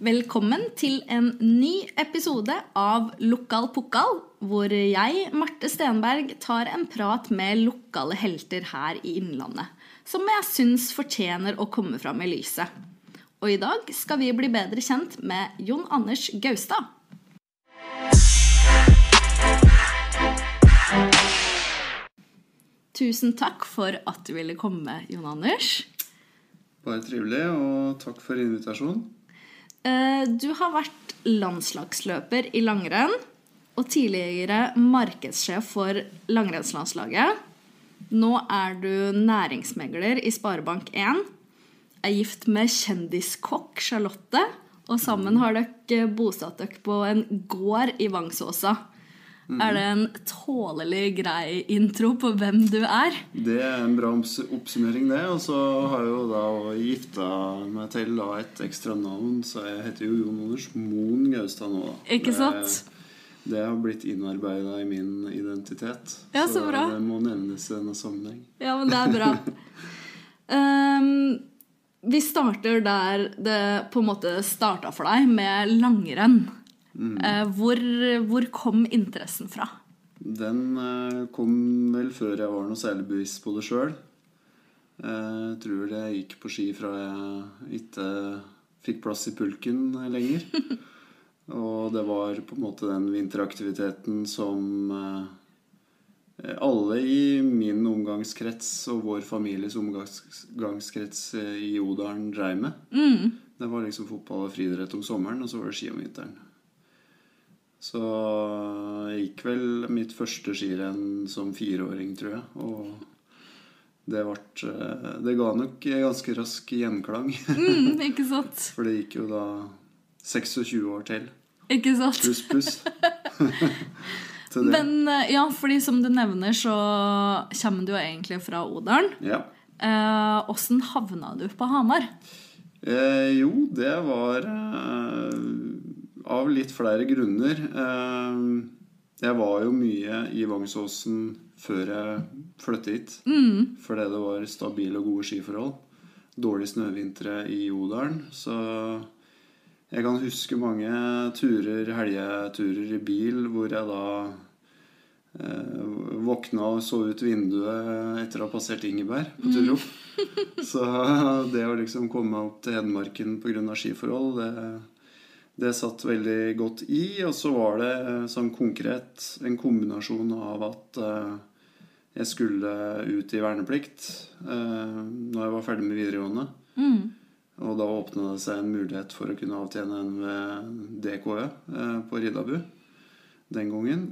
Velkommen til en ny episode av Lokal pokal, hvor jeg, Marte Stenberg, tar en prat med lokale helter her i Innlandet, som jeg syns fortjener å komme fram i lyset. Og i dag skal vi bli bedre kjent med Jon Anders Gaustad. Tusen takk for at du ville komme, Jon Anders. Bare trivelig, og takk for invitasjonen. Eh, Du har vært landslagsløper i langrenn og tidligere markedssjef for langrennslandslaget. Nå er du næringsmegler i Sparebank1, er gift med kjendiskokk Charlotte, og sammen har dere bosatt dere på en gård i Vangsåsa. Er det en tålelig grei intro på hvem du er? Det er en bra oppsummering, det. Og så har jeg jo da gifta meg til da et ekstra navn, så jeg heter jo Jon Anders Moen Gaustad nå, da. Ikke sant? Det har blitt innarbeida i min identitet. Ja, så bra. det må nevnes i denne sammenheng. Ja, men det er bra. um, vi starter der det på en måte starta for deg, med langrenn. Eh, hvor, hvor kom interessen fra? Den eh, kom vel før jeg var noe særlig bevisst på det sjøl. Jeg tror det gikk på ski fra jeg ikke fikk plass i pulken lenger. Og det var på en måte den vinteraktiviteten som eh, alle i min omgangskrets og vår families omgangskrets eh, i Odalen dreiv med. Det var liksom fotball og friidrett om sommeren, og så var det ski om vinteren. Så jeg gikk vel mitt første skirenn som fireåring, tror jeg. Og det, ble, eh, det ga nok ganske rask gjenklang. Mm, ikke sant? For det gikk jo da 26 år til. Ikke sant? Pluss, pluss. Men eh, ja, fordi som du nevner, så kommer du jo egentlig fra Odalen. Ja. Eh, havna du på Hamar? Eh, jo, det var eh, av litt flere grunner. Eh, jeg var jo mye i Vangsåsen før jeg flyttet hit. Fordi det var stabile og gode skiforhold. Dårlige snøvintre i Odalen. Så jeg kan huske mange turer, helgeturer i bil hvor jeg da eh, våkna og så ut vinduet etter å ha passert Ingeberg på tur opp. Mm. Så det å liksom komme meg opp til Hedmarken pga. skiforhold, det, det satt veldig godt i. Og så var det sånn konkret en kombinasjon av at eh, jeg skulle ut i verneplikt eh, når jeg var ferdig med videregående. Og da åpna det seg en mulighet for å kunne avtjene en ved DKØ på Riddabu den gangen.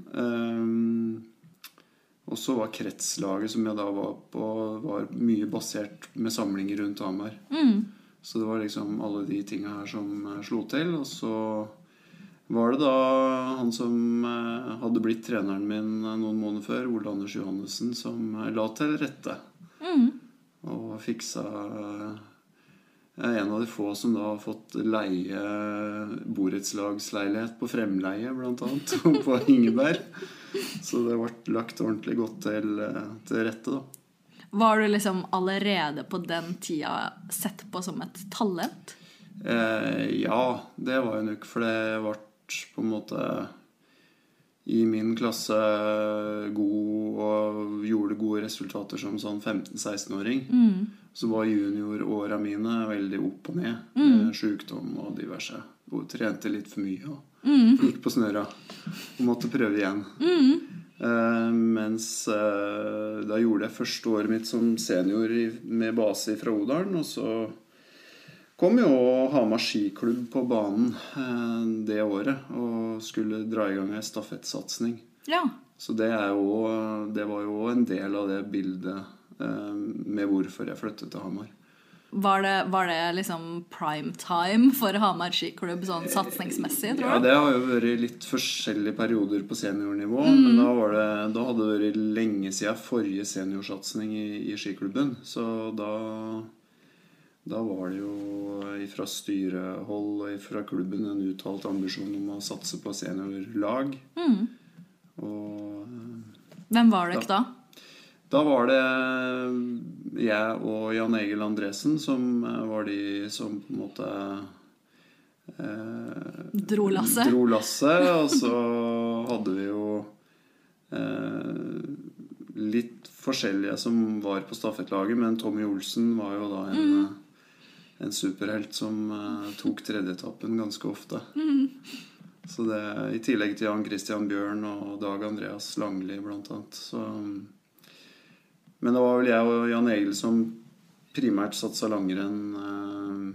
Og så var kretslaget som jeg da var på, var mye basert med samlinger rundt Hamar. Så det var liksom alle de tinga her som eh, slo til. Og så var det da han som eh, hadde blitt treneren min eh, noen måneder før, Ole Anders Johannessen, som la til rette. Og fiksa en av de få som da har fått leie borettslagsleilighet på fremleie, blant annet, på Ingeberg. Så det ble lagt ordentlig godt til, til rette, da. Var du liksom allerede på den tida sett på som et talent? Eh, ja, det var jo nok, for det ble på en måte i min klasse god og gjorde gode resultater som sånn 15-16-åring. Så var junioråra mine veldig opp og ned. Med sjukdom og diverse. Og trente litt for mye og gikk på snørra. Og måtte prøve igjen. Eh, mens uh, da gjorde jeg første året mitt som senior i, med base fra Odalen. Og så kom jo Hamar skiklubb på banen uh, det året og skulle dra i gang ei stafettsatsing. Ja. Så det, er jo, det var jo en del av det bildet med hvorfor jeg flyttet til Hamar. Var det, var det liksom prime time for Hamar skiklubb sånn satsingsmessig, Ja, tror du? det har jo vært litt forskjellige perioder på seniornivå. Men da, var det, da hadde det vært lenge siden forrige seniorsatsing i, i skiklubben. Så da, da var det jo fra styrehold og fra klubben en uttalt ambisjon om å satse på seniorlag. Og Hvem var dere da? Da var det jeg og Jan Egil Andresen som eh, var de som på en måte eh, Dro lasset. Dro lasset, og så hadde vi jo eh, litt forskjellige som var på stafettlaget, men Tommy Olsen var jo da en, mm. en superhelt som eh, tok tredjeetappen ganske ofte. Så det, I tillegg til Jan Christian Bjørn og Dag Andreas Langli, blant annet. Så, men det var vel jeg og Jan Egil som primært satsa langrenn uh,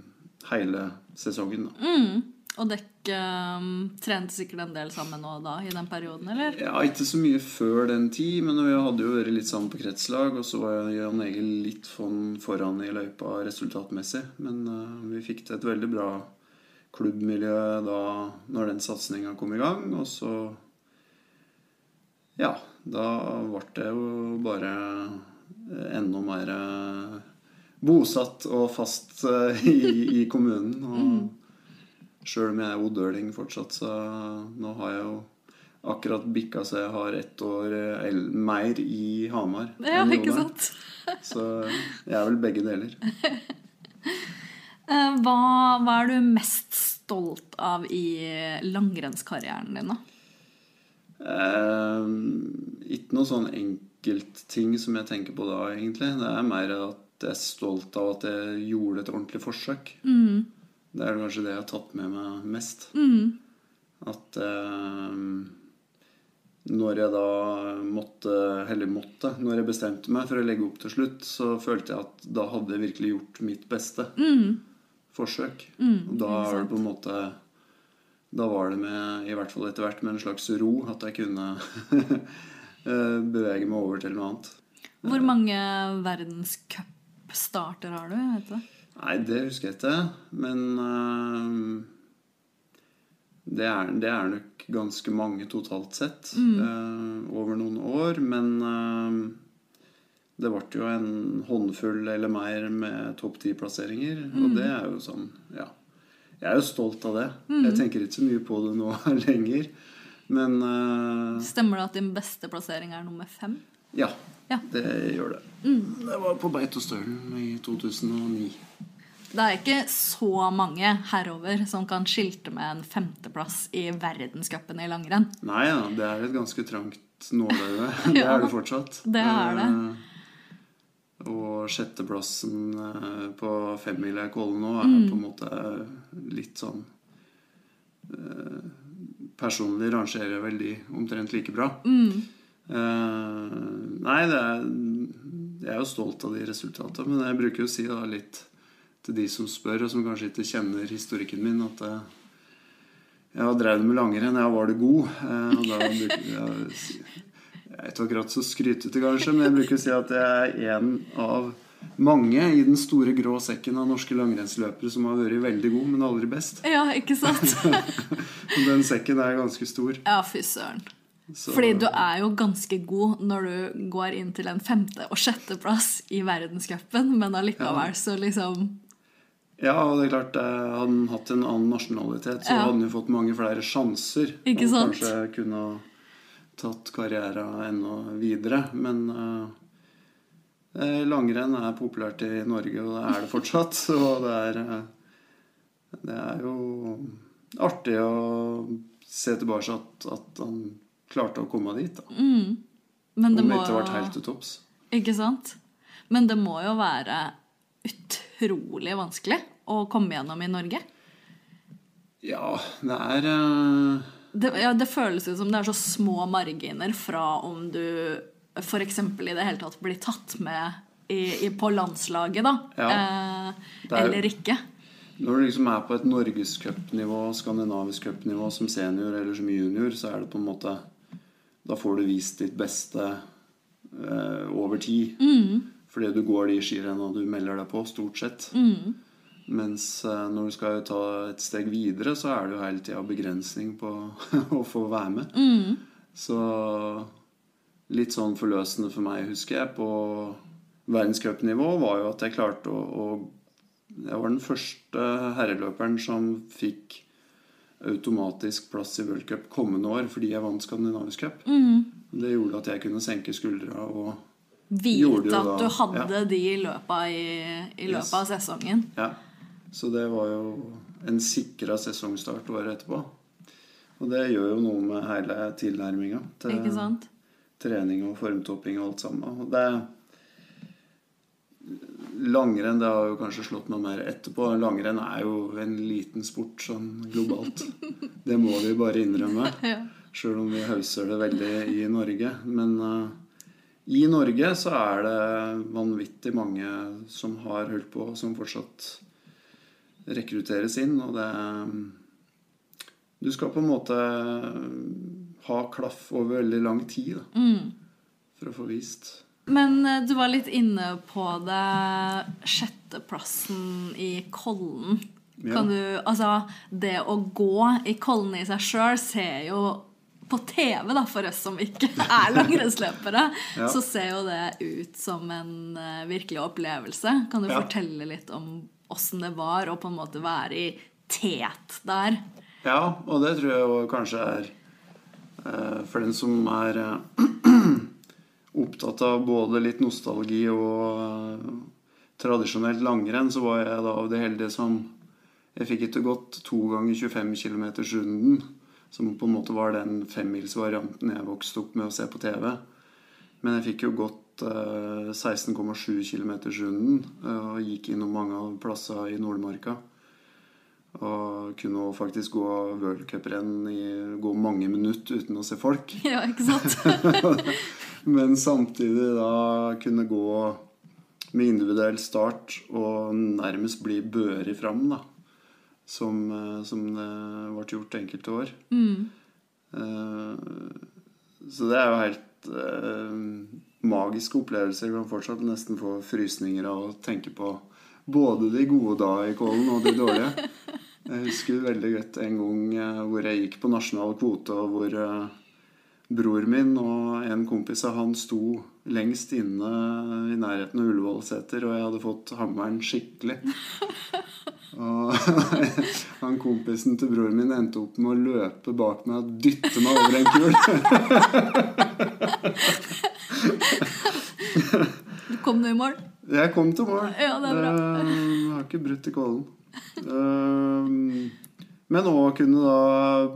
hele sesongen. Da. Mm. Og dere um, trente sikkert en del sammen nå da, i den perioden, eller? Ja, Ikke så mye før den tid, men vi hadde jo vært litt sammen på kretslag. Og så var Jan Egil litt foran i løypa resultatmessig. Men uh, vi fikk til et veldig bra klubbmiljø da når den satsinga kom i gang. Og så Ja, da ble det jo bare enda mer eh, bosatt og fast eh, i, i kommunen. Og sjøl om jeg er odøling fortsatt, så nå har jeg jo akkurat bikka så jeg har ett år eh, mer i Hamar. Ja, ikke sant? Så jeg er vel begge deler. Eh, Hva, hva er du mest stolt av i langrennskarrieren din, da? Eh, ikke noe sånn enkeltting som jeg tenker på da, egentlig. Det er mer at jeg er stolt av at jeg gjorde et ordentlig forsøk. Det er kanskje det jeg har tatt med meg mest. At eh, når jeg da måtte, eller måtte, når jeg bestemte meg for å legge opp til slutt, så følte jeg at da hadde jeg virkelig gjort mitt beste forsøk. Og da er det på en måte Da var det med, i hvert fall etter hvert, med en slags ro at jeg kunne bevege meg over til noe annet. Hvor mange verdenscupstarter har du? Vet du? Nei, det husker jeg ikke. Men uh, det, er, det er nok ganske mange totalt sett eh, over noen år. Men uh, det ble jo en håndfull eller mer med topp ti-plasseringer. Og det er jo sånn, ja. Jeg er jo stolt av det. Jeg tenker ikke så mye på det nå lenger. Men uh, Stemmer det at din beste plassering er nummer fem? ja, Ja. det gjør det. Det var på Beitostølen i 2009. Det er ikke så mange herover som kan skilte med en femteplass i verdenscupen i langrenn. Nei ja, det er et ganske trangt nåløye. Det Ja, er det fortsatt. det er det. Uh, Og sjetteplassen eh, på femmila i Kollen nå er Mm. på en måte litt sånn eh, Personlig rangerer jeg vel de omtrent like bra. Mm. Eh, nei, det er Jeg er jo stolt av de resultatene, men jeg bruker jo å si da litt til de som spør, og som kanskje ikke kjenner historikken min, at jeg, jeg drevet med langrenn, jeg var det god. eh, og da bruker jeg Jeg er ikke akkurat så skrytete, kanskje, men jeg bruker å si at jeg er en av mange i den store grå sekken av norske langrennsløpere som har vært veldig god, men aldri best. Ja, ikke sant? Den sekken er ganske stor. Ja, fy søren. Så- Fordi du er jo ganske god når du går inn til en femte- og sjetteplass i verdenscupen, men allikevel så liksom Ja, og det er klart, eh, hadde han hatt en annen nasjonalitet, så Ja. hadde han jo fått mange flere sjanser. Ikke og sant? kanskje kunne ha tatt karrieren enda videre. Men eh, langrenn er populært i Norge, og det er det fortsatt. Så det er, eh, det er jo artig å se tilbake at, at han klarte å komme dit. Da. Men det Om det ikke ble helt til topps. Ikke sant? Men det må jo være utrolig vanskelig å komme gjennom i Norge. Ja, det er uh... Det, ja, det føles ut som det er så små marginer fra om du f.eks. i det hele tatt blir tatt med i, i, på landslaget, da. Ja. Eh, er eller ikke. Når du liksom er på et norgescupnivå, skandinavisk cupnivå som senior eller som junior, så er det på en måte Da får du vist ditt beste eh, over tid. Fordi du går de skirennene du melder deg på, stort sett. Mens eh, når du skal ta et steg videre, så er det jo hele tida begrensning på å få være med. Så litt sånn forløsende for meg, husker jeg, på verdenscupnivå, var jo at jeg klarte å, å Jeg var den første herreløperen som fikk automatisk plass i World Cup kommende år fordi jeg vant skandinavisk cup. Det gjorde at jeg kunne senke skuldra og Gjorde Vite jo at da- du hadde de løpa i, i løpet Yes. av sesongen. Ja. Så det var jo en sikra sesongstart året etterpå. Og det gjør jo noe med hele tilnærminga til Ikke sant? Trening og formtopping og alt sammen. Og det Langrenn det har jo kanskje slått meg mer etterpå. Langrenn er jo en liten sport sånn globalt. Det må vi bare innrømme. Ja. Sjøl om vi hauser det veldig i Norge. Men uh, i Norge så er det vanvittig mange som har holdt på, som fortsatt rekrutteres inn. Og det Du skal på en måte ha klaff over veldig lang tid da, Mm. for å få vist. Men eh, du var litt inne på det sjetteplassen i Kollen. Ja. Kan du, altså, det å gå i Kollen i seg sjøl ser jo på TV, da, for oss som ikke er langrennsløpere, Ja. så ser jo det ut som en eh, virkelig opplevelse. Kan du Ja. fortelle litt om åssen det var å på en måte være i tet der? Ja, og det tror jeg kanskje er For den som er eh, opptatt av både litt nostalgi og eh, tradisjonelt langrenn, så var jeg da av det heldige som Jeg fikk ikke gått to ganger 25 km-runden, som på en måte var den femmilsvarianten jeg vokste opp med å se på TV. Men jeg fikk jo gått eh, 16,7 km-runden eh, og gikk innom mange av plassene i Nordmarka. Og kunne faktisk gå worldcuprenn i gå mange minutter uten å se folk. Ja, ikke sant? Men samtidig da kunne gå med individuell start og nærmest bli børi fram, da. Som, eh, som det ble gjort enkelte år. Eh, Så det er jo helt eh, magiske opplevelser. Jeg kan fortsatt nesten få frysninger av å tenke på både de gode da i Kollen og de dårlige. Jeg husker veldig godt en gang eh, hvor jeg gikk på nasjonal kvote, og hvor eh, bror min og en kompis av han sto lengst inne i nærheten av Ullevålseter, og jeg hadde fått hammeren skikkelig. Og han kompisen til broren min endte opp med å løpe bak meg og dytte meg over en kul. Kom du i mål? Jeg kom til mål. Ja, det er bra. Eh, Jeg har ikke brutt i kålen. Eh, Men å kunne da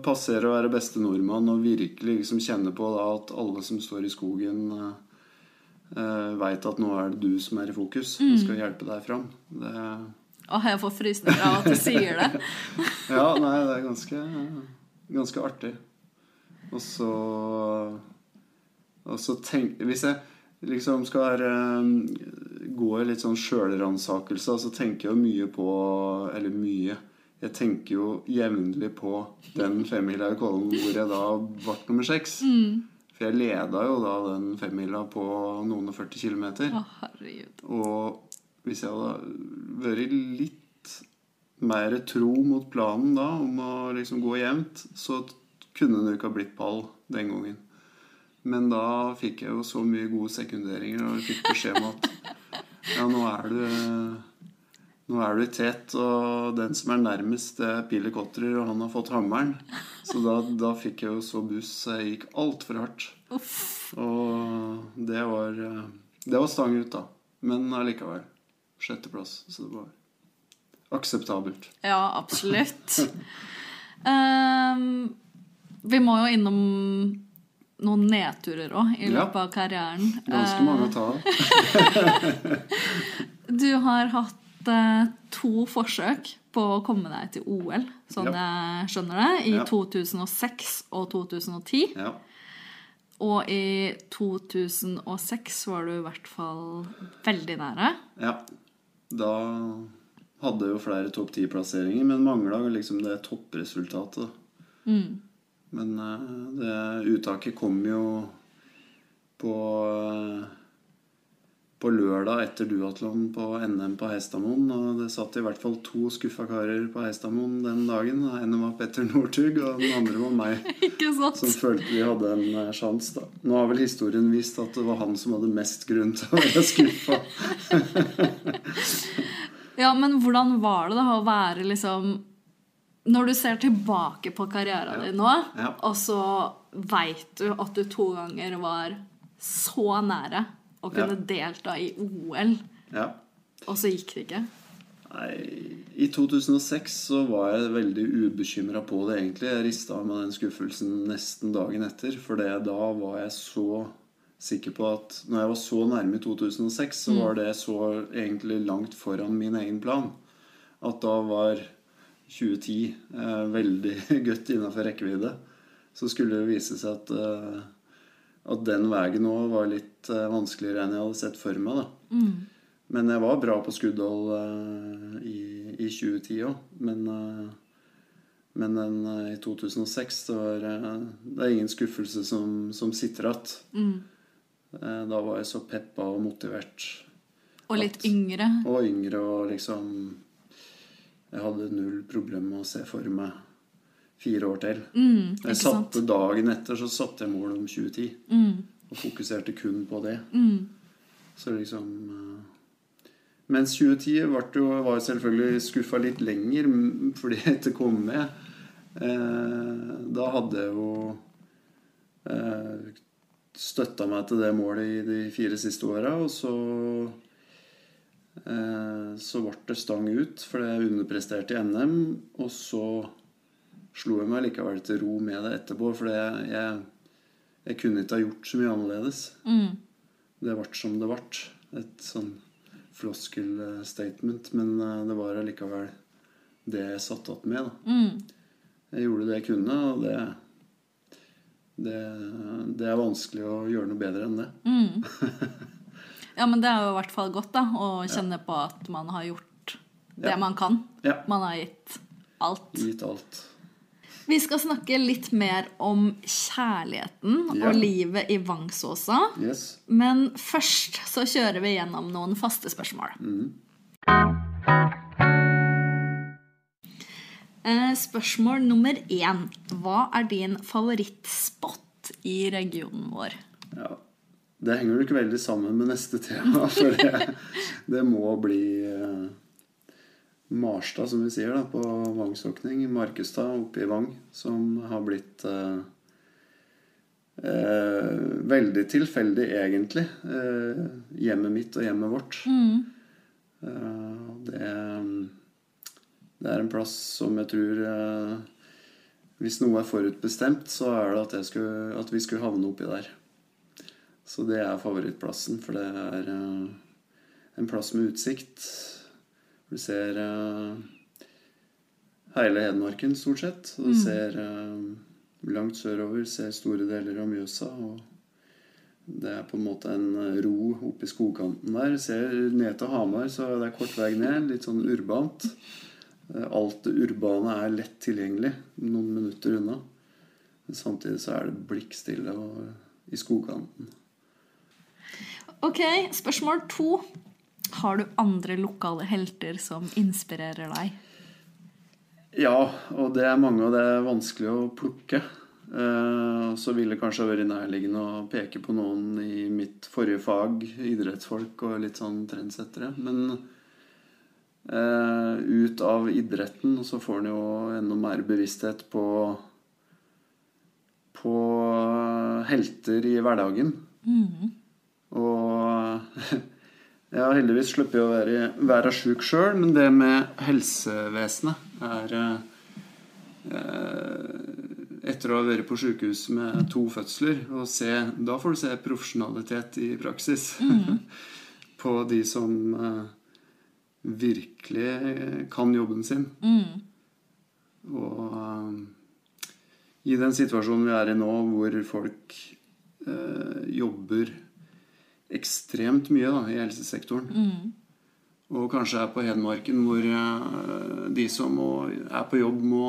passere å være beste nordmann og virkelig liksom kjenne på da at alle som står i skogen, uh, veit at nå er det du som er i fokus Mm. skal hjelpe deg fram. Det, Åh, jeg får frysninger av at du sier det. ja, nei, det er ganske, ganske artig. Og så Og så tenk Hvis jeg liksom skal eh, gå i litt sånn sjølransakelse, så tenker jeg jo mye på Eller mye. Jeg tenker jo jevnlig på den femmila i Kollen hvor jeg da ble nummer seks. For jeg leda jo da den femmila på noen og 40 kilometer. Å. Og hvis jeg hadde vært litt mer tro mot planen da, om å liksom gå jevnt, så kunne det ikke ha blitt pall den gangen. Men da fikk jeg jo så mye gode sekunderinger, og jeg fikk beskjed om at ja, nå er du nå er du i tet, og den som er nærmest, det er Pille Kotrer, og han har fått hammeren. Så da, da fikk jeg jo så buss, så jeg gikk altfor hardt. Uff. Og det var Det var stang ut, da. Men allikevel. Sjetteplass. Så det var akseptabelt. Ja, absolutt. um, vi må jo innom noen nedturer òg i Ja. løpet av karrieren. Ganske mange å ta av. Du har hatt eh, to forsøk på å komme deg til OL, sånn jeg skjønner det, i Ja. 2006 og 2010. Ja. Og i 2006 var du i hvert fall veldig nære. ja. Da hadde jeg jo flere topp ti-plasseringer, men mangla liksom det toppresultatet. da. Men eh, det uttaket kom jo på eh, på lørdag etter duatlon på NM på Hestamoen. Og det satt i hvert fall to skuffa karer på Hestamoen den dagen. Ene var Petter Northug, og den andre var meg. Som følte vi hadde en eh, sjanse, da. Nå har vel historien vist at det var han som hadde mest grunn til å være skuffa. Ja, men hvordan var det da å være liksom Når du ser tilbake på karrieren din nå, Ja. og så veit du at du to ganger var så nære å kunne Ja. delta i OL, Ja. og så gikk det ikke? Nei I 2006 så var jeg veldig ubekymra på det, egentlig. Jeg rista av meg den skuffelsen nesten dagen etter. For da var jeg så sikker på at når jeg var så nærme i 2006, så var det så egentlig langt foran min egen plan. At da var 2010 eh, veldig godt innafor rekkevidde. Så skulle det vise seg at, eh, at den veien òg var litt eh, vanskeligere enn jeg hadde sett for meg. da. Men jeg var bra på skuddhold i, i 2010 òg. Men, men den i 2006 det var, Det er ingen skuffelse som, som sitter igjen. Eh, da var jeg så peppa og motivert. Og litt yngre. Og yngre og liksom Jeg hadde null problem med å se for meg fire år til. Mm, jeg sant? satte Dagen etter så satte jeg målet om 2010. Mm, Og fokuserte kun på det. mm, Så liksom eh, Mens 2010 ble jo, var selvfølgelig skuffa litt lenger fordi jeg ikke kom med. Eh, da hadde jeg jo eh, støtta meg til det målet i de fire siste åra, og så Så ble det stang ut fordi jeg underpresterte i NM, og så slo jeg meg likevel til ro med det etterpå, fordi jeg, jeg, jeg kunne ikke ha gjort så mye annerledes mm, det ble som det ble. Et sånn floskel-statement. Men eh, det var allikevel det jeg satt igjen med. Mm. Jeg gjorde det jeg kunne, og det, det Det er vanskelig å gjøre noe bedre enn det. Ja, men det er jo i hvert fall godt da, å kjenne på at man har gjort det man kan. Ja. Man har gitt alt. Gitt alt. Vi skal snakke litt mer om kjærligheten Ja. og livet i Vangsåsa. Yes. Men først så kjører vi gjennom noen faste spørsmål. Mm. Spørsmål nummer én. Hva er din favorittspot i regionen vår? Ja. Det henger ikke veldig sammen med neste tema, for det, det må bli eh, Marstad, som vi sier, da, på Vangsåkning. Markestad oppe i Vang, som har blitt eh, eh, veldig tilfeldig, egentlig. Eh, hjemmet mitt og hjemmet vårt. Mm. det, det er en plass som jeg tror Hvis noe er forutbestemt, så er det at, skulle, at vi skulle havne oppi der. Så det er favorittplassen, for det er eh, en plass med utsikt. Du ser eh, hele Hedmarken, stort sett. Du du ser eh, langt sørover, ser store deler av Mjøsa. og det er på en måte en ro oppe i skogkanten der. Ser ned til Hamar, så det er kort vei ned. Litt sånn urbant. Alt det urbane er lett tilgjengelig noen minutter unna. Men samtidig så er det blikkstille i skogkanten. Ok, spørsmål to. Har du andre lokale helter som inspirerer deg? Ja, og det er mange, og det er vanskelig å plukke. Eh, Så ville det kanskje vært nærliggende å peke på noen i mitt forrige fag, idrettsfolk og litt sånn trendsettere. Men eh, ut av idretten så får en jo enda mer bevissthet på på helter i hverdagen. Og jeg har heldigvis sluppet å være, være sjuk sjøl, men det med helsevesenet er eh, Etter å ha vært på sjukehus med to fødsler, og se, da får du se profesjonalitet i praksis. på de som eh, virkelig kan jobben sin. Og eh, i den situasjonen vi er i nå, hvor folk eh, jobber ekstremt mye da, i helsesektoren. Og kanskje er på Hedmarken hvor eh, de som er på jobb, må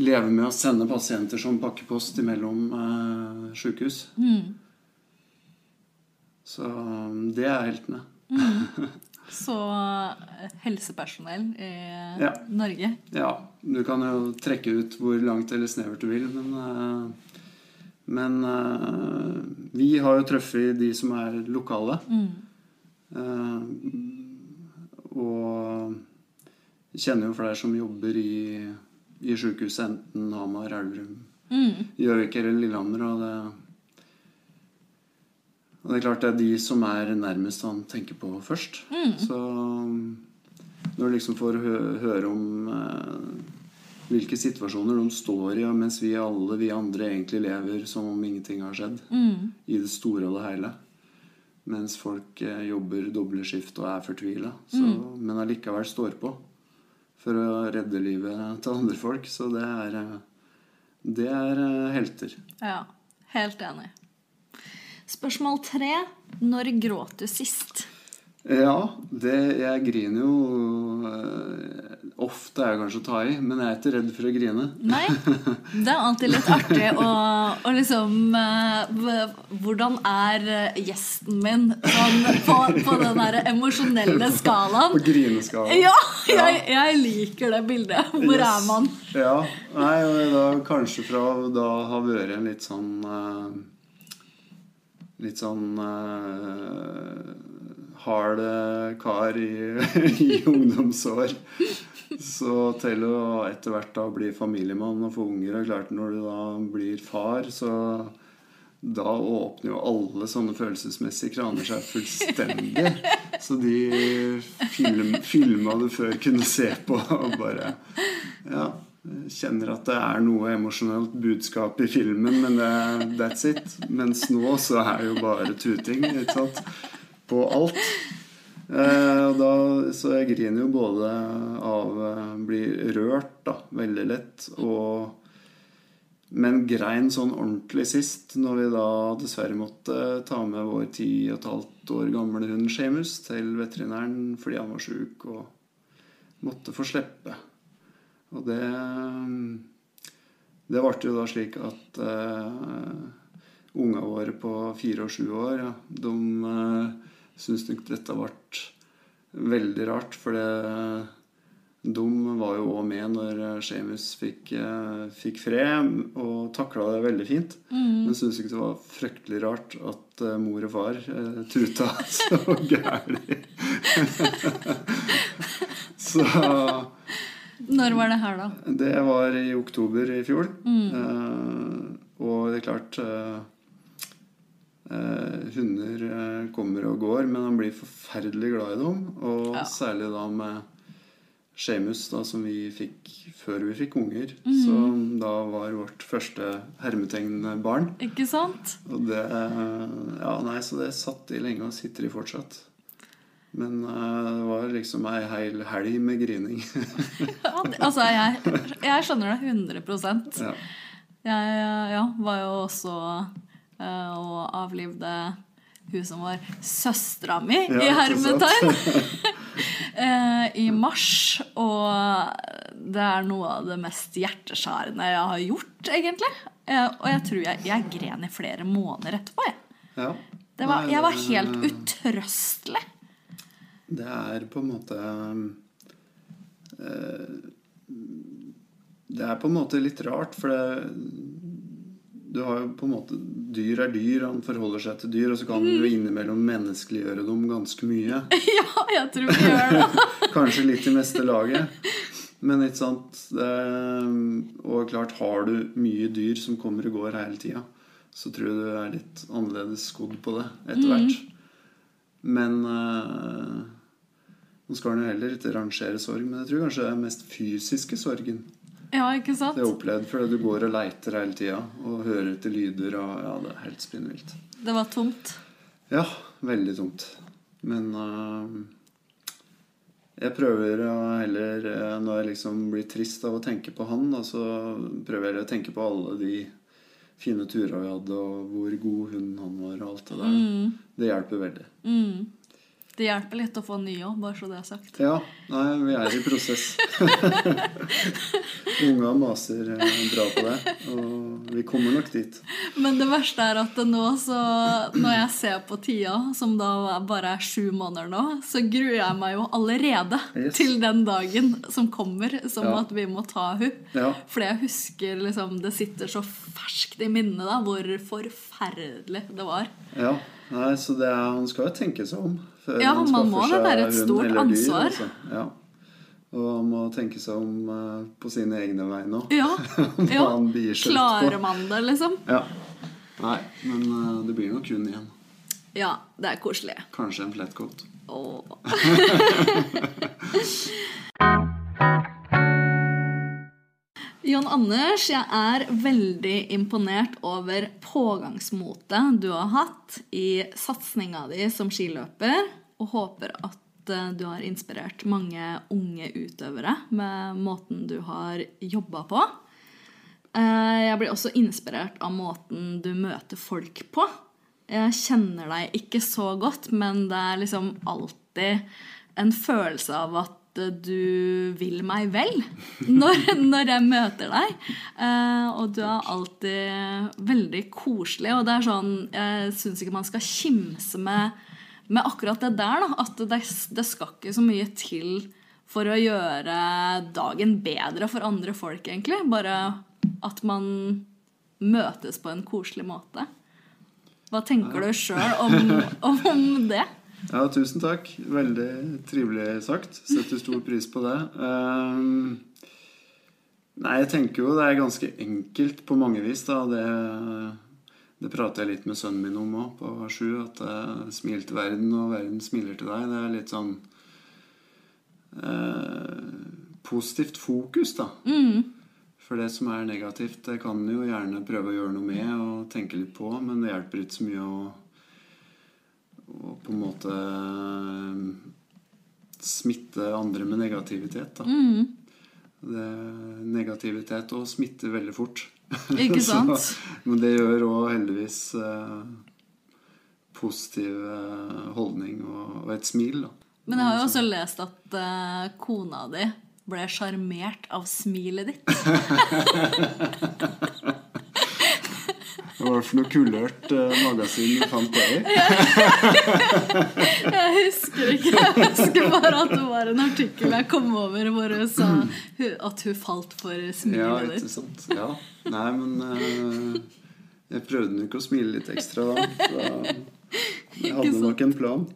leve med å sende pasienter som pakkepost imellom eh, sykehus. Så eh, det er heltene. Så eh, helsepersonell i Ja. Norge. Ja, du kan jo trekke ut hvor langt eller snevert du vil, men eh, Men uh, vi har jo truffet de som er lokale. Eh, og kjenner jo flere som jobber i, i sjukehuset, enten Hamar, Elverum, Gjøvik eller Lillehammer. Og det, og det er klart det er de som er nærmest han tenker på først. Så Når du liksom får hø høre om eh, hvilke situasjoner de står i, mens vi alle vi andre egentlig lever som om ingenting har skjedd. I det store og det hele. Mens folk eh, jobber doble skift og er fortvila. Men allikevel står på for å redde livet til andre folk. Så det er, eh, det er eh, helter. Ja, helt enig. Spørsmål tre. Når gråt du sist? Ja, det, jeg griner jo eh, Ofte er jeg kanskje å ta i, men jeg er ikke redd for å grine. Nei. Det er alltid litt artig å, å liksom eh, Hvordan er eh, gjesten min sånn på, på den der emosjonelle skalaen? På grineskalaen. Ja, jeg, jeg liker det bildet. Hvor er man? Ja. Nei, da, kanskje fra da har vært en litt sånn Litt sånn hard eh, kar i, i ungdomsår. Så til å etter hvert da bli familiemann og få unger, og klart når du da blir far, så da åpner jo alle sånne følelsesmessige kraner seg fullstendig. Så de film, filma du før kunne se på og bare Ja. Kjenner at det er noe emosjonelt budskap i filmen, men det, that's it. Mens nå så er det jo bare tuting, ikke sant? På alt. Eh, da, så jeg griner jo både av å Blir rørt, da, veldig lett, og men grein sånn ordentlig sist, når vi da dessverre måtte ta med vår ti og et halvt år gamle hund Seamus til veterinæren fordi han var sjuk og måtte få slippe. Og det Det ble jo da slik at uh, unga våre på fire og sju år, ja, de uh, syntes nok dette ble veldig rart, for det de var jo òg med når Seamus fikk, eh, fikk fred, og takla det veldig fint. Men syntes ikke det var fryktelig rart at eh, mor og far eh, tuta så gæli. så Når var det her, da? det var i oktober i fjor. Eh, og det er klart eh, eh, Hunder eh, kommer og går, men han blir forferdelig glad i dem. Og Ja. særlig da med Seamus, som vi fikk før vi fikk unger. Som da var vårt første hermetegnbarn. Ikke sant? Og det Ja, nei, så det satt i lenge og sitter i fortsatt. Men eh, det var liksom ei hel helg med grining. Ja, altså, jeg, jeg skjønner det 100% ja. Jeg ja, var jo også eh, og avlivde hun som var søstera mi, Ja, i hermetegn, eh, i mars. Og det er noe av det mest hjerteskjærende jeg har gjort, egentlig. Eh, og jeg tror jeg, jeg gren i flere måneder etterpå. Jeg, ja. det var, jeg var helt utrøstelig. Det er på en måte eh, Det er på en måte litt rart, for det Du har jo på en måte Dyr er dyr, han forholder seg til dyr, og så kan du jo innimellom menneskeliggjøre dem ganske mye. Ja, jeg tror vi gjør det. Kanskje litt i meste laget. Men ikke sant det, Og klart, har du mye dyr som kommer og går hele tida, så tror jeg du er litt annerledes skodd på det etter hvert. Men eh, Nå skal en jo heller ikke rangere sorg, men jeg tror kanskje det er mest fysiske sorgen Ja, ikke sant? Det har opplevd. Fordi du går og leiter hele tida og hører etter lyder og Ja, det er helt spinnvilt. Det var tomt. Ja, veldig tomt. Men uh, jeg prøver å heller øh, Når jeg liksom blir trist av å tenke på han, da, så prøver jeg å tenke på alle de fine turene vi hadde, og hvor god hund han var, og alt det der. Det hjelper veldig. Mm. Det hjelper litt å få ny jobb, bare så det er sagt. Ja. Nei, vi er i prosess. Unga maser øh, bra på det, og vi kommer nok dit. Men det verste er at nå, så når jeg ser på tida, som da bare er sju måneder nå, så gruer jeg meg jo allerede Yes. til den dagen som kommer, som Ja. at vi må ta hun. Ja. Fordi jeg husker liksom Det sitter så ferskt i minnet da hvor forferdelig det var. Ja, nei, så det er, han skal jo tenke seg om. Før Ja, man, man må det. er et stort dyr, ansvar. altså. Ja. Og man må tenke seg om uh, på sine egne vegne òg. Ja, ja. Klarer man det, liksom? Ja. Nei, men uh, det blir nok hund igjen. Ja, det er koselig. Kanskje en flatcoat. Åh. Jon Anders, jeg er veldig imponert over pågangsmotet du har hatt i satsinga di som skiløper, og håper at eh, du har inspirert mange unge utøvere med måten du har jobba på. Eh, Jeg blir også inspirert av måten du møter folk på. Jeg kjenner deg ikke så godt, men det er liksom alltid en følelse av at du vil meg vel når, når jeg møter deg. Eh, og du er alltid veldig koselig. Og det er sånn, jeg syns ikke man skal kimse med, med akkurat det der. Da. At det, det skal ikke så mye til for å gjøre dagen bedre for andre folk, egentlig. Bare at man møtes på en koselig måte. Hva tenker du sjøl om, om det? Ja, tusen takk. Veldig trivelig sagt. Setter stor pris på det. Um, nei, jeg tenker jo det er ganske enkelt på mange vis, da. Det, det prater jeg litt med sønnen min om òg, på sju. At uh, smil til verden, og verden smiler til deg. Det er litt sånn eh, positivt fokus, da. For det som er negativt, det kan jo gjerne prøve å gjøre noe med og tenke litt på, men det hjelper ikke så mye å på en måte eh, smitte andre med negativitet. Da. Det, negativitet og smitter veldig fort. Ikke sant? Så, men det gjør òg heldigvis eh, positiv eh, holdning og, og et smil. Da. Men jeg har jo også lest at eh, kona di ble sjarmert av smilet ditt. Hva var for noe kulørt uh, magasin du fant på i? Jeg husker ikke. Jeg husker bare at det var en artikkel jeg kom over hvor hun sa at hun falt for Ja, ditt. ikke sant. Ja. Nei, men uh, jeg prøvde nok å smile litt ekstra da. Så jeg hadde nok en plan.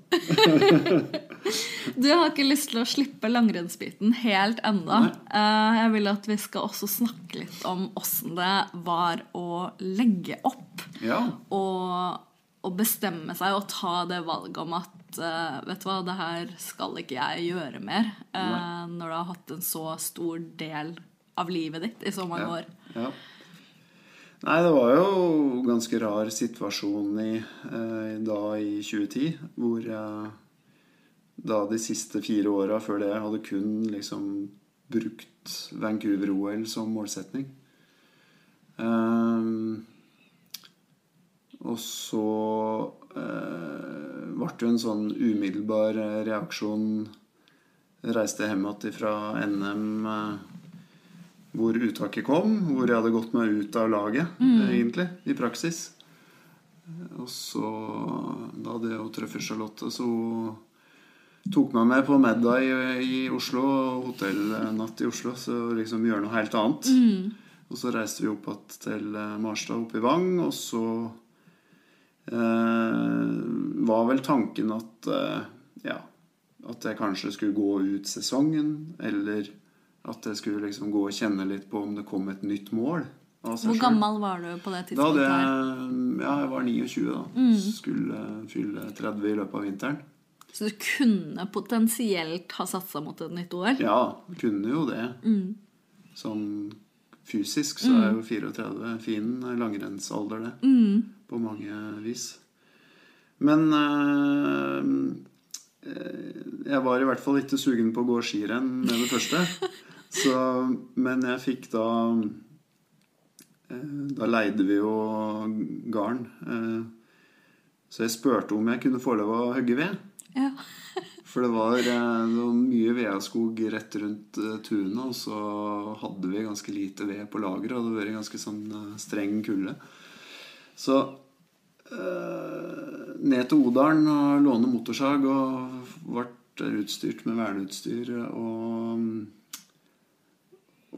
Du har ikke lyst til å slippe langrennsbiten helt enda. Eh, Jeg vil at vi skal også snakke litt om åssen det var å legge opp. Ja. og, og bestemme seg og ta det valget om at eh, vet du hva, det her skal ikke jeg gjøre mer. Nei. når du har hatt en så stor del av livet ditt i så mange ja. år. ja. Nei, det var jo ganske rar situasjon i, eh, da i 2010, hvor jeg da de siste fire åra før det hadde kun liksom brukt Vancouver-OL som målsetning. Eh, og så eh, ble det en sånn umiddelbar eh, reaksjon. Reiste hjem igjen fra NM eh, hvor uttaket kom, hvor jeg hadde gått meg ut av laget, egentlig, i praksis. Og så Da hadde jeg jo truffet Charlotte, så hun tok meg med på middag i, i Oslo, hotellnatt i Oslo, så liksom gjøre noe helt annet. Og så reiste vi opp igjen til eh, Marstad oppe i Vang, og så eh, var vel tanken at eh, ja, at jeg kanskje skulle gå ut sesongen, eller at jeg skulle liksom gå og kjenne litt på om det kom et nytt mål. Altså, Hvor gammel var du på det tidspunktet? Da jeg, ja, jeg var 29 da. Skulle fylle 30 i løpet av vinteren. Så du kunne potensielt ha satsa mot et nytt OL? Ja, kunne jo det. Sånn fysisk så er jo 34 fin langrennsalder, det. På mange vis. Men eh, jeg var i hvert fall ikke sugen på å gå skirenn med det første. Så, men jeg fikk da eh, Da leide vi jo garn. eh, Så jeg spurte om jeg kunne få lov å hogge ved. Ja. For det var, eh, det var mye vedskog rett rundt tunet, og så hadde vi ganske lite ved på lageret. Og det hadde vært ganske sånn streng kulde. Så øh, ned til Odalen og låne motorsag og ble utstyrt med verneutstyr og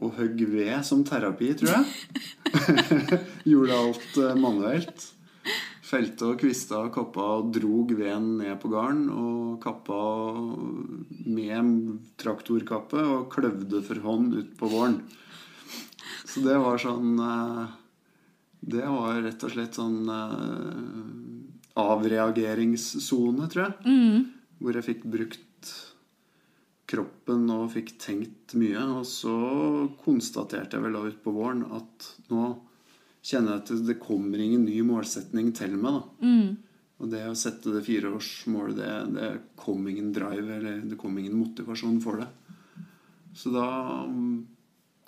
og høgg ved som terapi, tror jeg. Gjorde alt eh, manuelt. Felte og kvista og kappa og drog veden ned på garn. Og kappa med traktorkappe og kløvde for hånd ut på våren. Så det var sånn eh, Det var rett og slett sånn eh, avreageringssone, tror jeg. Hvor jeg fikk brukt kroppen og fikk tenkt mye. Og så konstaterte jeg vel da utpå våren at nå kjenner jeg at det kommer ingen ny målsetning til meg. da. Og det å sette det fireårsmålet, det, det kom ingen drive eller det kom ingen motivasjon for det. Så da mm,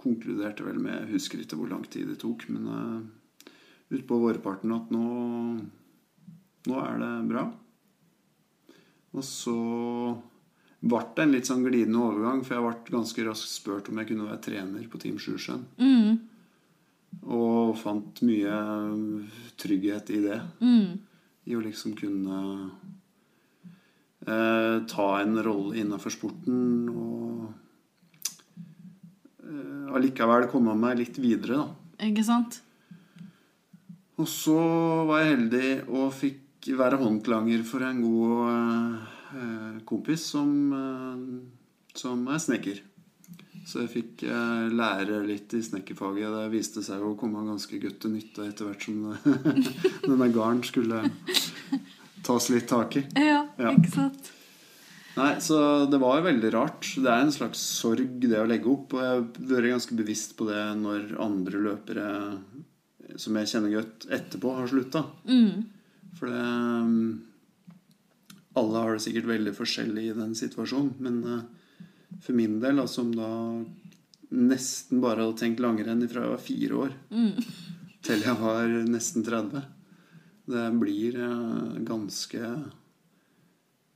konkluderte vel med Jeg husker ikke hvor lang tid det tok, men uh, utpå vårparten at nå, nå er det bra. Og så ble det en litt sånn glidende overgang, for jeg ble ganske raskt spurt om jeg kunne være trener på Team Sjusjøen. Og fant mye trygghet i det. I å liksom kunne eh, ta en rolle innenfor sporten og eh, allikevel komme meg litt videre, da. Ikke sant? Og så var jeg heldig og fikk være håndlanger for en god eh, kompis som, eh, som er snekker. Så jeg fikk eh, lære litt i snekkerfaget. Det viste seg å komme ganske godt til nytte etter hvert som denne garden skulle tas litt tak i. Ja, Ja. ikke sant? Nei, så det var veldig rart. Det er en slags sorg, det å legge opp. Og jeg har vært ganske bevisst på det når andre løpere som jeg kjenner godt etterpå, har slutta. For det Alle har det sikkert veldig forskjellig i den situasjonen. Men eh, for min del, altså, som da nesten bare hadde tenkt langrenn fra jeg var fire år til jeg var nesten 30 Det blir eh, ganske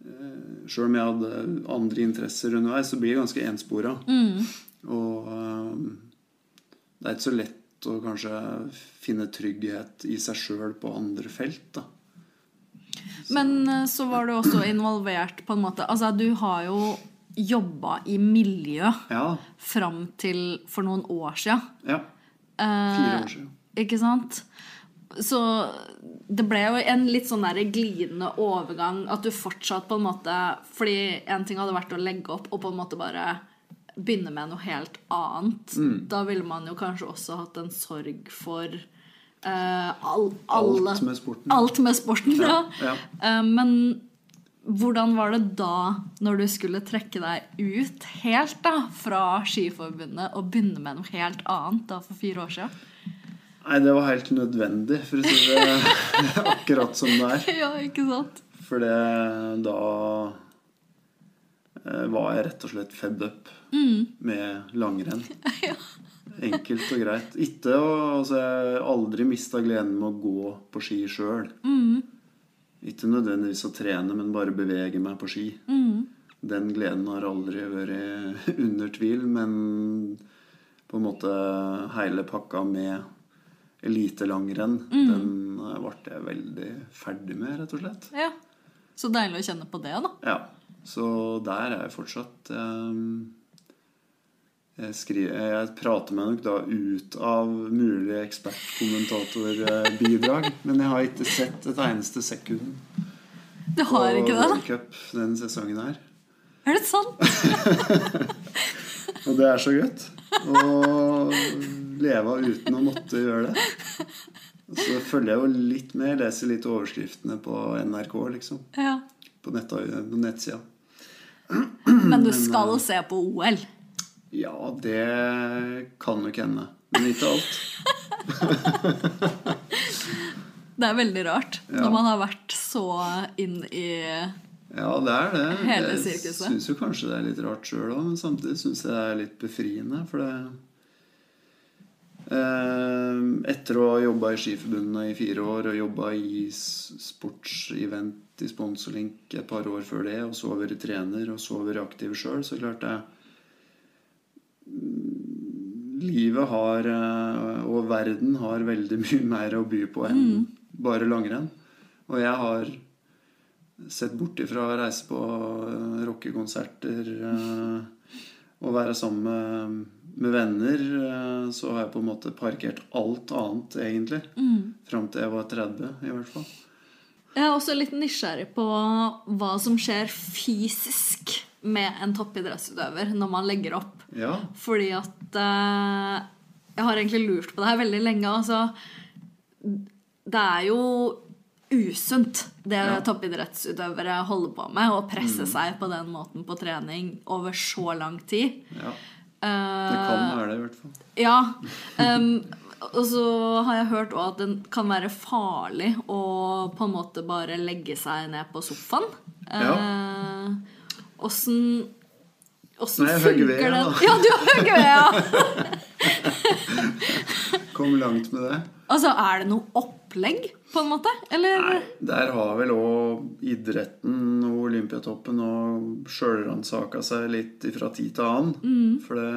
Sjøl om jeg hadde andre interesser underveis, så blir det ganske enspora. Og eh, det er ikke så lett å kanskje finne trygghet i seg sjøl på andre felt. da. Men eh, så var du også involvert på en måte Altså, du har jo jobba i miljø Ja. fram til for noen år sia. ja. Fire år siden. Ikke sant? Så det ble jo en litt sånn der glidende overgang. At du fortsatt på en måte Fordi en ting hadde vært å legge opp og på en måte bare begynne med noe helt annet. Mm. Da ville man jo kanskje også hatt en sorg for eh, all, alle Alt med sporten. Alt med sporten, ja. Ja, ja. Eh, men hvordan var det da, når du skulle trekke deg ut helt da, fra Skiforbundet og begynne med noe helt annet da for fire år siden? Nei, det var helt nødvendig, for å si det akkurat som det er. Ja, ikke sant? For det da eh, var jeg rett og slett fed up med langrenn. Enkelt og greit. Ikke altså, Jeg har aldri mista gleden med å gå på ski sjøl. Ikke nødvendigvis å trene, men bare bevege meg på ski. Den gleden har aldri vært under tvil, men på en måte hele pakka med elitelangrenn, den eh, ble jeg veldig ferdig med, rett og slett. Ja. Så deilig å kjenne på det, da. Ja, så der er jeg fortsatt ehm, jeg, skriver, jeg prater meg nok da ut av mulig ekspertkommentatorbidrag. Men jeg har ikke sett et eneste sekund Du har ikke det, World? Cup den sesongen her. Er det sant? Og det er så godt å leve uten å måtte gjøre det. Så følger jeg jo litt med, leser litt overskriftene på NRK, liksom. Ja. På, nett, på nettsida. Men du skal se på OL? Ja, det kan nok hende. Men ikke alt. Det er veldig rart Ja. når man har vært så inn i Ja, det er det. Hele jeg syns jo kanskje det er litt rart sjøl òg, men samtidig syns jeg det er litt befriende. For det eh, Etter å ha jobba i Skiforbundet i fire år og jobba i sportsevent i Sponsorlink et par år før det, og så vært trener og så vært aktiv sjøl, så klart jeg Livet har, eh, og verden har veldig mye mer å by på enn bare langrenn. Og jeg har sett bort ifra å reise på eh, rockekonserter eh, og være sammen med, med venner, så har jeg på en måte parkert alt annet, egentlig. Fram til jeg var 30, i hvert fall. Jeg er også litt nysgjerrig på hva som skjer fysisk med en toppidrettsutøver når man legger opp. Ja. Fordi at eh, Jeg har egentlig lurt på det her veldig lenge. Altså, det er jo usunt, det Ja. toppidrettsutøvere holder på med. Å presse Mm. seg på den måten på trening over så lang tid. Ja, Eh, det kan være det, i hvert fall. Ja. Um, og så har jeg hørt også at det kan være farlig å på en måte bare legge seg ned på sofaen. Ja. Åssen Åssen ved, funker det? da. Ja, du har hogger ved, ja! Kom langt med det. Altså, er det noe opplegg, på en måte? Eller? Nei, der har vel òg idretten og Olympiatoppen og sjølransaka seg litt fra tid til annen. For det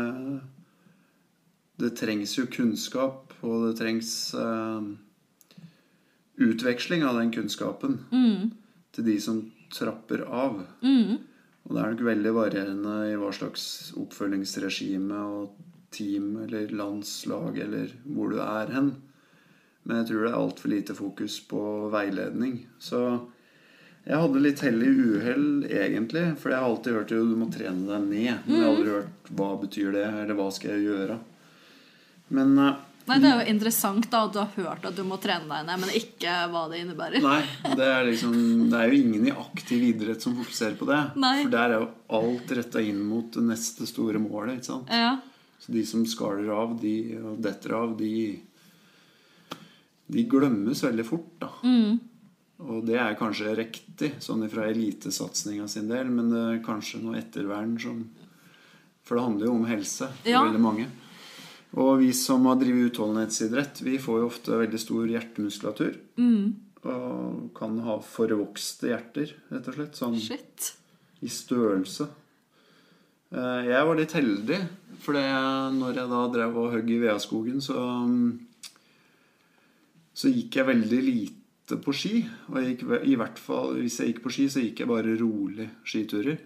Det trengs jo kunnskap, og det trengs eh, utveksling av den kunnskapen til de som trapper av. Og det er nok veldig varierende i hva slags oppfølgingsregime og team eller landslag eller hvor du er hen. Men jeg tror det er altfor lite fokus på veiledning. Så jeg hadde litt hell i uhell, egentlig. For jeg har alltid hørt jo du må trene deg ned. Men jeg har aldri hørt hva betyr det, eller hva skal jeg gjøre. Men eh, Nei, Det er jo interessant da at du har hørt at du må trene deg ned, men ikke hva det innebærer. Nei, det er liksom Det er jo ingen i aktiv idrett som fokuserer på det. Nei. For der er jo alt retta inn mot det neste store målet. ikke sant? Ja. Så de som skaler av, de og detter av, de De glemmes veldig fort, da. Og det er kanskje riktig, sånn fra elitesatsinga sin del, men det er kanskje noe ettervern som For det handler jo om helse for Ja. veldig mange. Og vi som har drevet utholdenhetsidrett, vi får jo ofte veldig stor hjertemuskulatur. Og kan ha forvokste hjerter, rett og slett. Sånn Shit. i størrelse. Eh, Jeg var litt heldig, for når jeg da drev og hogg i Veaskogen, så mm, Så gikk jeg veldig lite på ski. Og gikk, i hvert fall, hvis jeg gikk på ski, så gikk jeg bare rolig skiturer.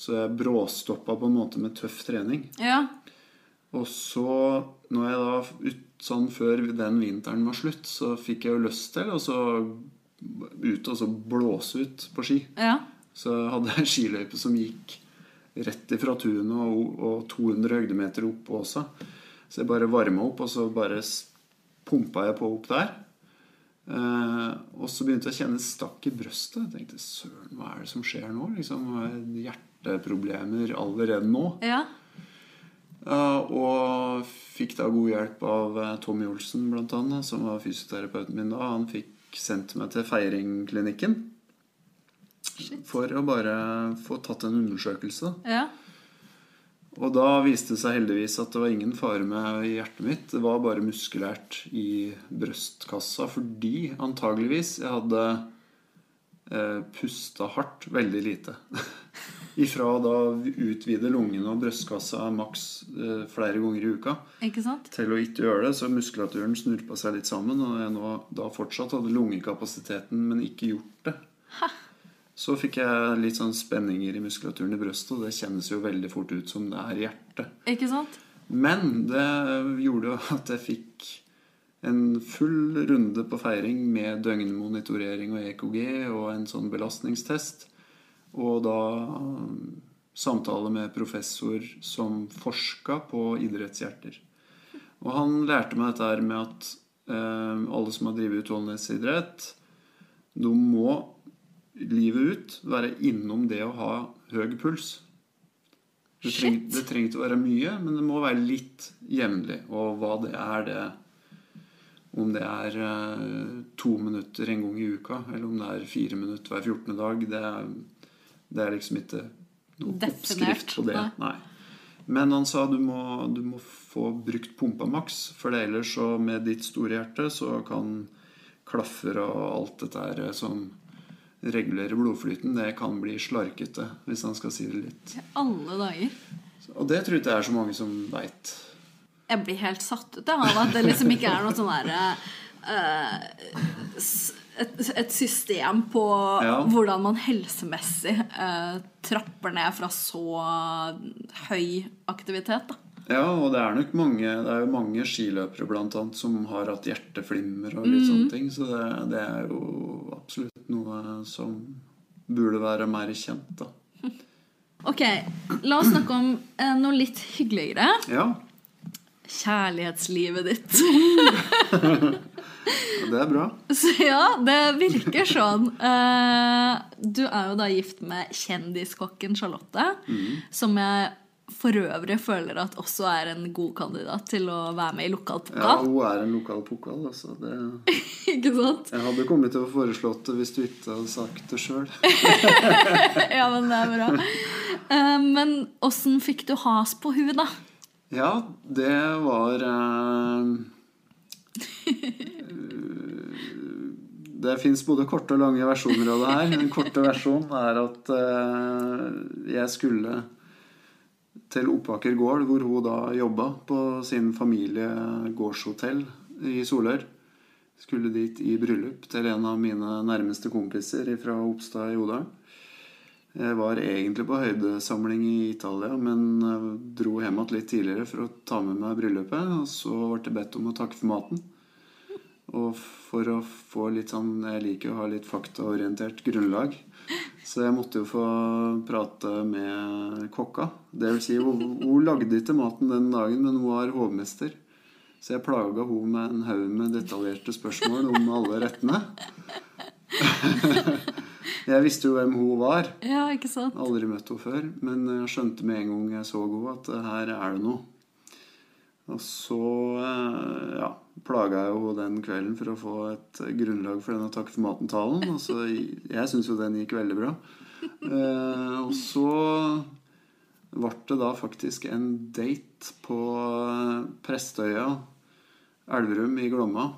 Så jeg bråstoppa på en måte med tøff trening. Ja. Og så, når jeg da ut, sånn før den vinteren var slutt, så fikk jeg jo lyst til å ut og så blåse ut på ski. Ja. Så hadde jeg en skiløype som gikk rett ifra tunet og, og 200 høydemeter opp på Åsa. Så jeg bare varma opp, og så bare pumpa jeg på opp der. Eh, og så begynte jeg å kjenne stakk i brøstet. Jeg tenkte søren, hva er det som skjer nå? Liksom, hjerteproblemer allerede nå. Ja. Ja, og fikk da god hjelp av eh, Tommy Olsen, blant annet, som var fysioterapeuten min da. Han fikk sendt meg til Feiringklinikken for å bare få tatt en undersøkelse. Ja. Og da viste det seg heldigvis at det var ingen fare med hjertet mitt. Det var bare muskulært i brystkassa fordi antageligvis jeg hadde eh, pusta hardt veldig lite. Ifra å da utvide lungene og brystkassa maks eh, flere ganger i uka Ikke sant? til å ikke gjøre det, så muskulaturen snurpa seg litt sammen, og jeg nå da fortsatt hadde lungekapasiteten, men ikke gjort det. Så fikk jeg litt sånn spenninger i muskulaturen i brøstet, og det kjennes jo veldig fort ut som det er hjertet. Ikke sant? Men det gjorde jo at jeg fikk en full runde på feiring med døgnmonitorering og EKG og en sånn belastningstest. Og da um, samtale med professor som forska på idrettshjerter. Og han lærte meg dette her med at eh, alle som har drevet utholdenhetsidrett, de må livet ut være innom det å ha høy puls. Det, treng, det trenger ikke å være mye, men det må være litt jevnlig. Og hva det er, det Om det er eh, to minutter en gang i uka, eller om det er fire minutter hver 14. dag, det er, det er liksom ikke noe Definert, oppskrift på det. nei. Nei. Men han sa du må, du må få brukt pumpa maks, for ellers så med ditt store hjerte så kan klaffer og alt dette her som regulerer blodflyten, det kan bli slarkete, hvis han skal si det litt. Alle dager. Og det tror jeg ikke det er så mange som veit. Jeg blir helt satt ut av at det liksom ikke er noe sånn derre uh, et, et system på Ja. hvordan man helsemessig uh, trapper ned fra så høy aktivitet. Da. Ja, og det er nok mange Det er jo mange skiløpere blant annet som har hatt hjerteflimmer og litt sånne ting, så det, det er jo absolutt noe som burde være mer kjent, da. Ok, la oss snakke om eh, noe litt hyggeligere. Ja. Kjærlighetslivet ditt. Det er bra. Så ja, det virker sånn. Eh, du er jo da gift med kjendiskokken Charlotte, som jeg for øvrig føler at også er en god kandidat til å være med i Ja, hun er en lokal pokal, altså. Det, Ikke sant? jeg hadde kommet til å foreslått det hvis du ikke hadde sagt det sjøl. Ja, men det er bra. Eh, men åssen fikk du has på hun da? Ja, det var eh, Det fins både korte og lange versjoner av det her. Den korte versjonen er at eh, jeg skulle til Oppaker gård, hvor hun da jobba på sin familie gårdshotell i Solør. Skulle dit i bryllup til en av mine nærmeste kompiser fra Oppstad i Odalen. Jeg var egentlig på høydesamling i Italia, men eh, dro hjem igjen litt tidligere for å ta med meg bryllupet. Og så ble jeg bedt om å takke for maten. Og for å få litt sånn Jeg liker å ha litt faktaorientert grunnlag. Så jeg måtte jo få prate med kokka. Det vil si, hun, hun lagde ikke maten den dagen, men hun var hovmester. Så jeg plaga hun med en haug med detaljerte spørsmål om alle rettene. Jeg visste jo hvem hun var. Ja, ikke sant? Aldri møtt henne før, men jeg skjønte med en gang jeg så henne at eh, her er det noe. Og så eh, ja, plaga jeg jo den kvelden for å få et grunnlag for denne takk for maten-talen. Og Jeg syns jo den gikk veldig bra. Eh, og så ble det da faktisk en date på Prestøya, Elverum i Glomma.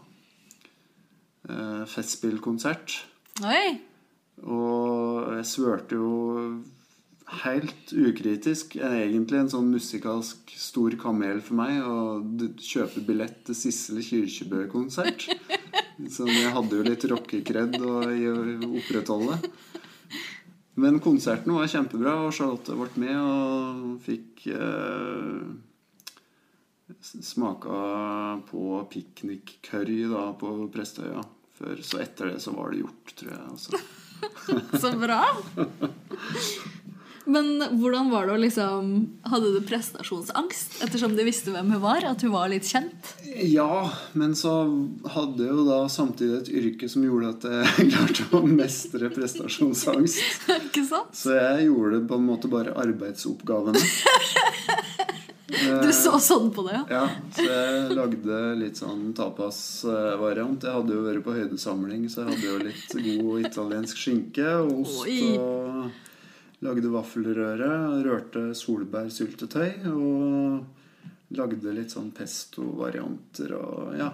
Festspillkonsert. Oi! Og jeg svørte jo helt ukritisk egentlig en sånn musikalsk stor kamel for meg å kjøpe billett til Sissel Kyrkjebø-konsert. Så jeg hadde jo litt rockekred å opprettholde. Men konserten var kjempebra, og Charlotte ble med og fikk eh, smaka på piknikcurry på Prestøya. Før, så etter det så var det gjort, tror jeg. Altså. Så bra! Men hvordan var det å liksom Hadde du prestasjonsangst ettersom du visste hvem hun var? At hun var litt kjent? Ja, men så hadde jeg jo da samtidig et yrke som gjorde at jeg klarte å mestre prestasjonsangst. Ikke sant? Så jeg gjorde det på en måte bare arbeidsoppgavene. Du så sånn på det, ja? Ja, så jeg lagde litt sånn tapas-variant. Jeg hadde jo vært på høydesamling, så jeg hadde jo litt god italiensk skinke og ost. Oi. Og lagde vaffelrøre, rørte solbærsyltetøy og lagde litt sånn pesto-varianter og ja.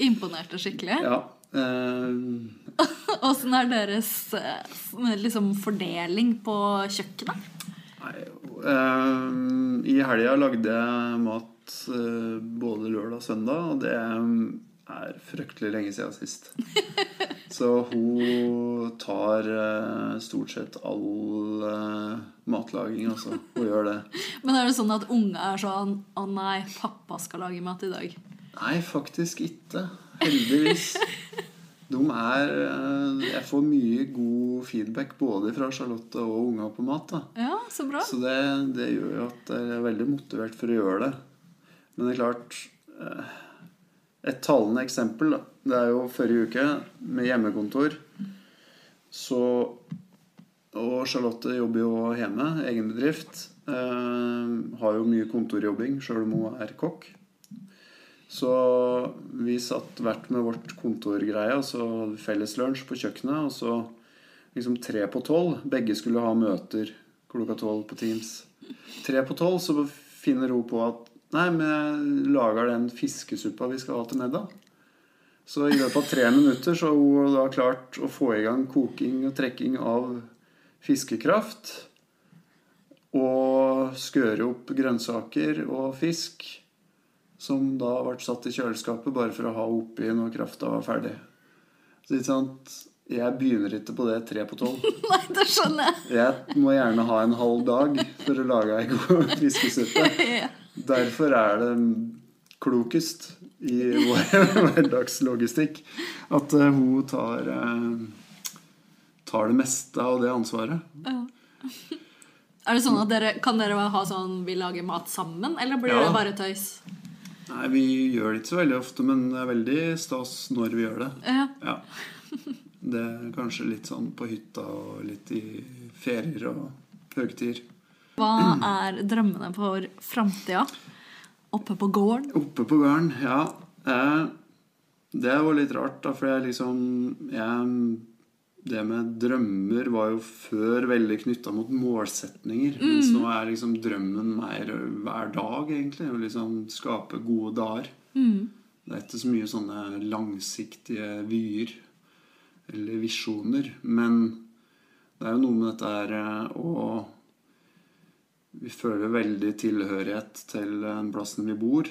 Imponerte skikkelig. ja. Eh, Åssen er deres eh, liksom, fordeling på kjøkkenet? Nei, eh, I helga lagde jeg mat eh, både lørdag og søndag, og det er fryktelig lenge siden sist. Så hun tar eh, stort sett all eh, matlaging, altså. Hun gjør det. Men er det sånn at unge er sånn Å nei, pappa skal lage mat i dag. Nei, faktisk ikke. Heldigvis. De er eh, Jeg får mye god feedback både fra Charlotte og unga på mat. da Ja, så bra. Så det, det gjør jo at jeg er veldig motivert for å gjøre det. Men det er klart eh, Et talende eksempel da. Det er jo forrige uke med hjemmekontor. Så Og Charlotte jobber jo hjemme, egen bedrift. Eh, har jo mye kontorjobbing sjøl om hun er kokk. Så vi satt hvert med vårt kontorgreie, altså felleslunsj på kjøkkenet. Og så liksom tre på tolv. Begge skulle ha møter klokka tolv på Teams. Tre på tolv så finner hun på at Nei, men jeg lager den fiskesuppa vi skal ha til middag. Så i løpet av tre minutter så har hun da klart å få i gang koking og trekking av fiskekraft. Og skøre opp grønnsaker og fisk. Som da ble satt i kjøleskapet bare for å ha oppi når krafta var ferdig. Så ikke sant Jeg begynner ikke på det tre på tolv. Nei, det skjønner jeg. Jeg må gjerne ha en halv dag for å lage ei god fiskesuppe. Derfor er det klokest i vår hverdagslogistikk at eh, hun tar, eh, tar det meste av det ansvaret. Er det sånn at dere, Kan dere ha sånn vi lager mat sammen, eller blir Ja. det bare tøys? Nei, vi gjør det ikke så veldig ofte, men det er veldig stas når vi gjør det. Ja. Ja. Det er kanskje litt sånn på hytta og litt i ferier og høgtider. Hva er drømmene for framtida? Oppe på gården? Oppe på gården, ja. Eh, det var litt rart, da, for jeg liksom jeg, Det med drømmer var jo før veldig knytta mot målsetninger. Mens nå er liksom drømmen mer hver dag, egentlig. Å liksom skape gode dager. Det er ikke så mye sånne langsiktige vyer eller visjoner. Men det er jo noe med dette her eh, å Vi føler veldig tilhørighet til den plassen vi bor.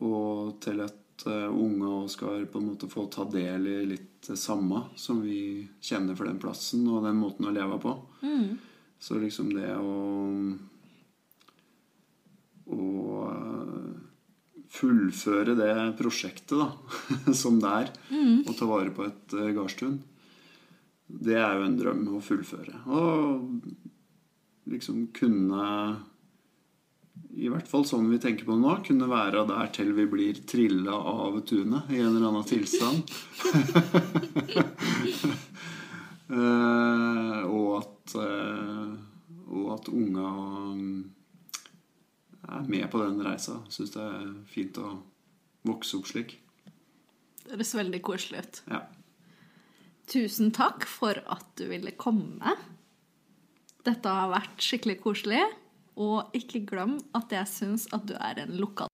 Og til at uh, unge skal på en måte få ta del i litt det samme som vi kjenner for den plassen og den måten å leve på. Så liksom det å Å uh, fullføre det prosjektet da, som det er, å ta vare på et uh, gardstun, det er jo en drøm å fullføre. Og liksom kunne i hvert fall sånn vi tenker på nå, kunne være der til vi blir trilla av tunet i en eller annen tilstand. Eh, og at eh, Og at unga mm, er med på den reisa. Syns det er fint å vokse opp slik. Det høres veldig koselig ut. Ja. Tusen takk for at du ville komme. Dette har vært skikkelig koselig. Og ikke glem at jeg syns at du er en lokal